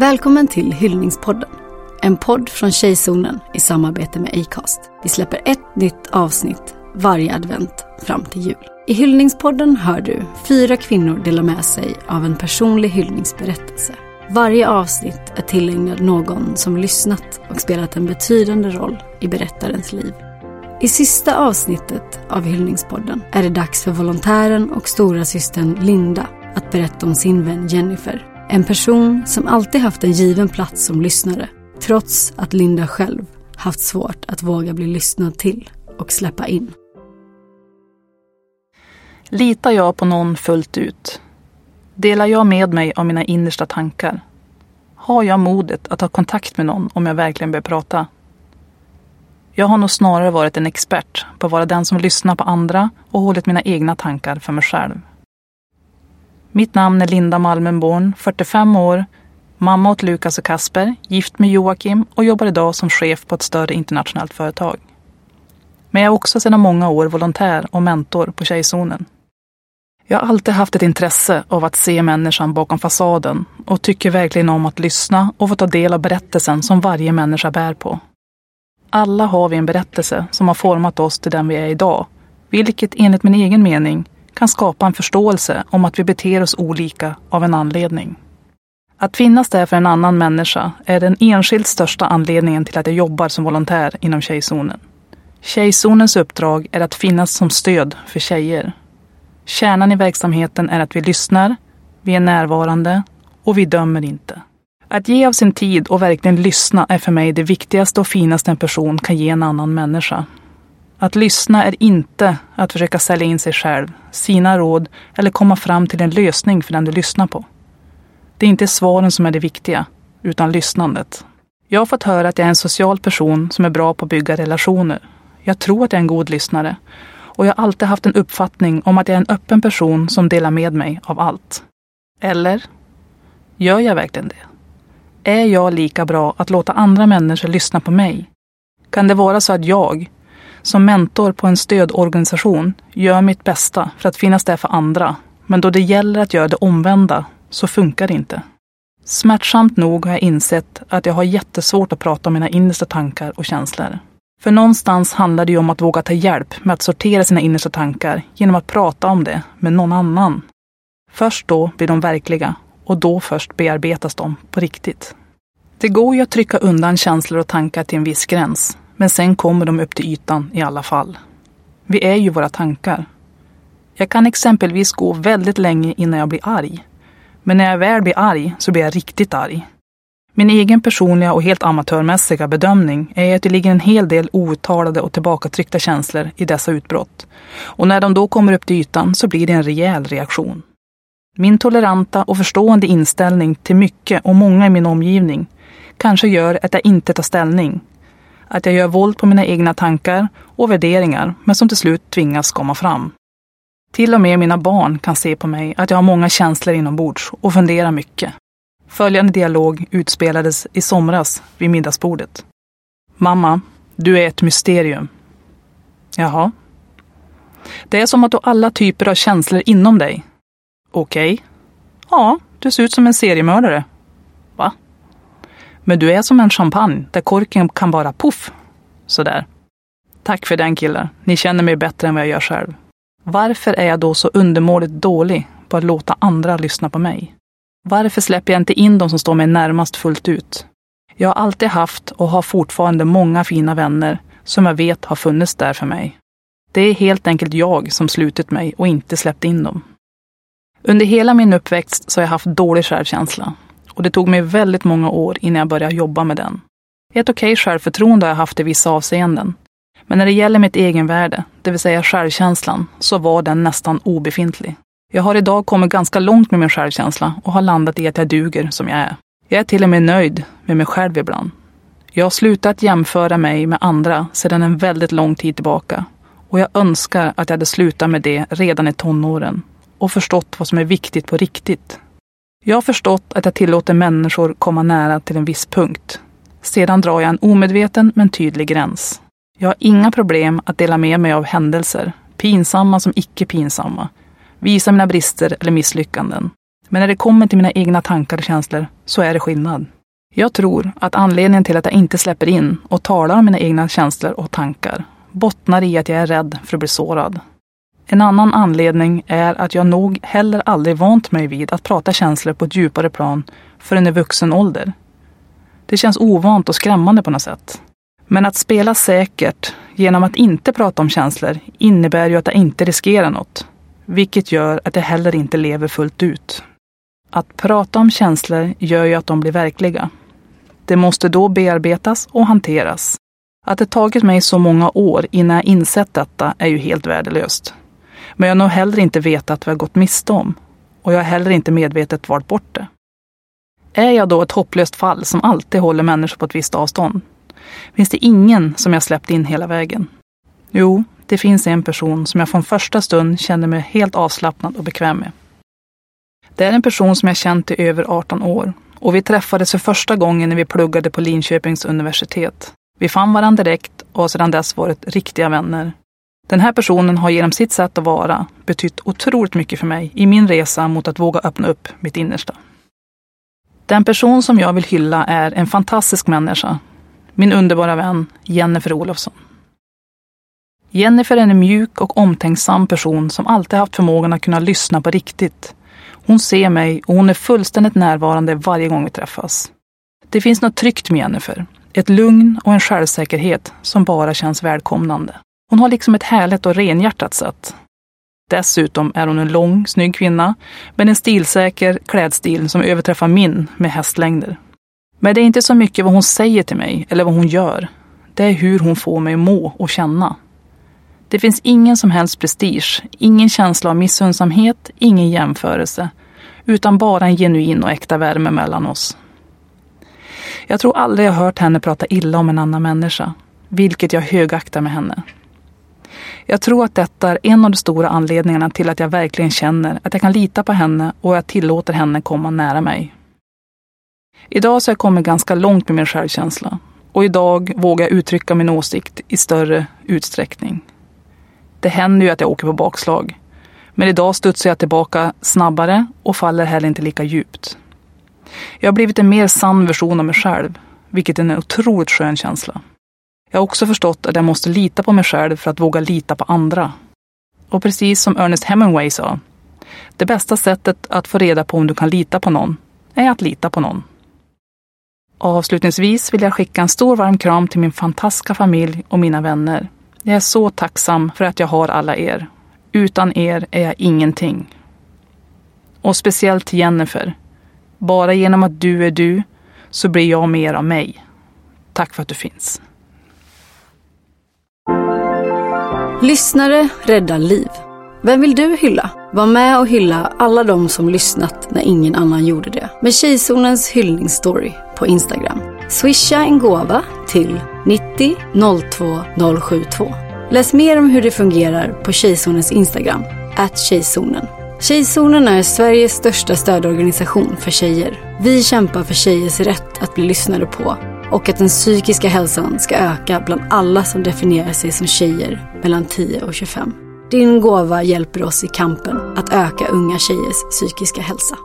Välkommen till Hyllningspodden. En podd från Tjejzonen i samarbete med Acast. Vi släpper ett nytt avsnitt varje advent fram till jul. I Hyllningspodden hör du fyra kvinnor dela med sig av en personlig hyllningsberättelse. Varje avsnitt är tillägnad någon som lyssnat och spelat en betydande roll i berättarens liv. I sista avsnittet av Hyllningspodden är det dags för volontären och stora systern Linda att berätta om sin vän Jennifer. En person som alltid haft en given plats som lyssnare, trots att Linda själv haft svårt att våga bli lyssnad till och släppa in. Litar jag på någon fullt ut? Delar jag med mig av mina innersta tankar? Har jag modet att ha kontakt med någon om jag verkligen börjar prata? Jag har nog snarare varit en expert på att vara den som lyssnar på andra och hållit mina egna tankar för mig själv. Mitt namn är Linda Malmenborn, 45 år, mamma åt Lukas och Kasper, gift med Joakim och jobbar idag som chef på ett större internationellt företag. Men jag är också sedan många år volontär och mentor på Tjejzonen. Jag har alltid haft ett intresse av att se människan bakom fasaden och tycker verkligen om att lyssna och få ta del av berättelsen som varje människa bär på. Alla har vi en berättelse som har format oss till den vi är idag, vilket enligt min egen mening kan skapa en förståelse om att vi beter oss olika av en anledning. Att finnas där för en annan människa är den enskilt största anledningen till att jag jobbar som volontär inom Tjejzonen. Tjejzonens uppdrag är att finnas som stöd för tjejer. Kärnan i verksamheten är att vi lyssnar, vi är närvarande och vi dömer inte. Att ge av sin tid och verkligen lyssna är för mig det viktigaste och finaste en person kan ge en annan människa. Att lyssna är inte att försöka sälja in sig själv, sina råd eller komma fram till en lösning för den du lyssnar på. Det är inte svaren som är det viktiga, utan lyssnandet. Jag har fått höra att jag är en social person som är bra på att bygga relationer. Jag tror att jag är en god lyssnare. Och jag har alltid haft en uppfattning om att jag är en öppen person som delar med mig av allt. Eller? Gör jag verkligen det? Är jag lika bra att låta andra människor lyssna på mig? Kan det vara så att jag, som mentor på en stödorganisation, gör mitt bästa för att finnas där för andra, men då det gäller att göra det omvända så funkar det inte. Smärtsamt nog har jag insett att jag har jättesvårt att prata om mina innersta tankar och känslor. För någonstans handlar det ju om att våga ta hjälp med att sortera sina innersta tankar genom att prata om det med någon annan. Först då blir de verkliga och då först bearbetas de på riktigt. Det går ju att trycka undan känslor och tankar till en viss gräns, men sen kommer de upp till ytan i alla fall. Vi är ju våra tankar. Jag kan exempelvis gå väldigt länge innan jag blir arg. Men när jag väl blir arg så blir jag riktigt arg. Min egen personliga och helt amatörmässiga bedömning är att det ligger en hel del outtalade och tillbakatryckta känslor i dessa utbrott. Och när de då kommer upp till ytan så blir det en rejäl reaktion. Min toleranta och förstående inställning till mycket och många i min omgivning kanske gör att jag inte tar ställning. Att jag gör våld på mina egna tankar och värderingar, men som till slut tvingas komma fram. Till och med mina barn kan se på mig att jag har många känslor inombords och funderar mycket. Följande dialog utspelades i somras vid middagsbordet. Mamma, du är ett mysterium. Jaha. Det är som att du har alla typer av känslor inom dig. Okej. Okay. Ja, du ser ut som en seriemördare. Men du är som en champagne där korken kan bara poff. Sådär. Tack för den killar. Ni känner mig bättre än vad jag gör själv. Varför är jag då så undermåligt dålig på att låta andra lyssna på mig? Varför släpper jag inte in de som står mig närmast fullt ut? Jag har alltid haft och har fortfarande många fina vänner som jag vet har funnits där för mig. Det är helt enkelt jag som slutit mig och inte släppt in dem. Under hela min uppväxt så har jag haft dålig självkänsla och det tog mig väldigt många år innan jag började jobba med den. Ett okej självförtroende har jag haft i vissa avseenden. Men när det gäller mitt egenvärde, det vill säga självkänslan, så var den nästan obefintlig. Jag har idag kommit ganska långt med min självkänsla och har landat i att jag duger som jag är. Jag är till och med nöjd med mig själv ibland. Jag har slutat jämföra mig med andra sedan en väldigt lång tid tillbaka. Och jag önskar att jag hade slutat med det redan i tonåren och förstått vad som är viktigt på riktigt. Jag har förstått att jag tillåter människor komma nära till en viss punkt. Sedan drar jag en omedveten men tydlig gräns. Jag har inga problem att dela med mig av händelser, pinsamma som icke pinsamma, visa mina brister eller misslyckanden. Men när det kommer till mina egna tankar och känslor så är det skillnad. Jag tror att anledningen till att jag inte släpper in och talar om mina egna känslor och tankar bottnar i att jag är rädd för att bli sårad. En annan anledning är att jag nog heller aldrig vant mig vid att prata känslor på ett djupare plan förrän i vuxen ålder. Det känns ovant och skrämmande på något sätt. Men att spela säkert genom att inte prata om känslor innebär ju att jag inte riskerar något. Vilket gör att jag heller inte lever fullt ut. Att prata om känslor gör ju att de blir verkliga. Det måste då bearbetas och hanteras. Att det tagit mig så många år innan jag insett detta är ju helt värdelöst. Men jag har nog heller inte vetat vad jag gått miste om. Och jag har heller inte medvetet valt bort det. Är jag då ett hopplöst fall som alltid håller människor på ett visst avstånd? Finns det ingen som jag släppt in hela vägen? Jo, det finns en person som jag från första stund kände mig helt avslappnad och bekväm med. Det är en person som jag känt i över 18 år och vi träffades för första gången när vi pluggade på Linköpings universitet. Vi fann varandra direkt och har sedan dess varit riktiga vänner. Den här personen har genom sitt sätt att vara betytt otroligt mycket för mig i min resa mot att våga öppna upp mitt innersta. Den person som jag vill hylla är en fantastisk människa. Min underbara vän Jennifer Olofsson. Jennifer är en mjuk och omtänksam person som alltid haft förmågan att kunna lyssna på riktigt. Hon ser mig och hon är fullständigt närvarande varje gång vi träffas. Det finns något tryggt med Jennifer. Ett lugn och en självsäkerhet som bara känns välkomnande. Hon har liksom ett härligt och renhjärtat sätt. Dessutom är hon en lång, snygg kvinna med en stilsäker klädstil som överträffar min med hästlängder. Men det är inte så mycket vad hon säger till mig eller vad hon gör. Det är hur hon får mig att må och känna. Det finns ingen som helst prestige, ingen känsla av missundsamhet, ingen jämförelse, utan bara en genuin och äkta värme mellan oss. Jag tror aldrig jag hört henne prata illa om en annan människa, vilket jag högaktar med henne. Jag tror att detta är en av de stora anledningarna till att jag verkligen känner att jag kan lita på henne och jag tillåter henne komma nära mig. Idag så har jag kommit ganska långt med min självkänsla och idag vågar jag uttrycka min åsikt i större utsträckning. Det händer ju att jag åker på bakslag. Men idag studsar jag tillbaka snabbare och faller heller inte lika djupt. Jag har blivit en mer sann version av mig själv, vilket är en otroligt skön känsla. Jag har också förstått att jag måste lita på mig själv för att våga lita på andra. Och precis som Ernest Hemingway sa, det bästa sättet att få reda på om du kan lita på någon är att lita på någon. Avslutningsvis vill jag skicka en stor varm kram till min fantastiska familj och mina vänner. Jag är så tacksam för att jag har alla er. Utan er är jag ingenting. Och speciellt till Jennifer. Bara genom att du är du så blir jag mer av mig. Tack för att du finns. Lyssnare räddar liv. Vem vill du hylla? Var med och hylla alla de som lyssnat när ingen annan gjorde det. Med Tjejzonens hyllningsstory på Instagram. Swisha en gåva till 90 02 072. Läs mer om hur det fungerar på Tjejzonens Instagram, at Tjejzonen. Tjejzonen är Sveriges största stödorganisation för tjejer. Vi kämpar för tjejers rätt att bli lyssnade på och att den psykiska hälsan ska öka bland alla som definierar sig som tjejer mellan 10 och 25. Din gåva hjälper oss i kampen att öka unga tjejers psykiska hälsa.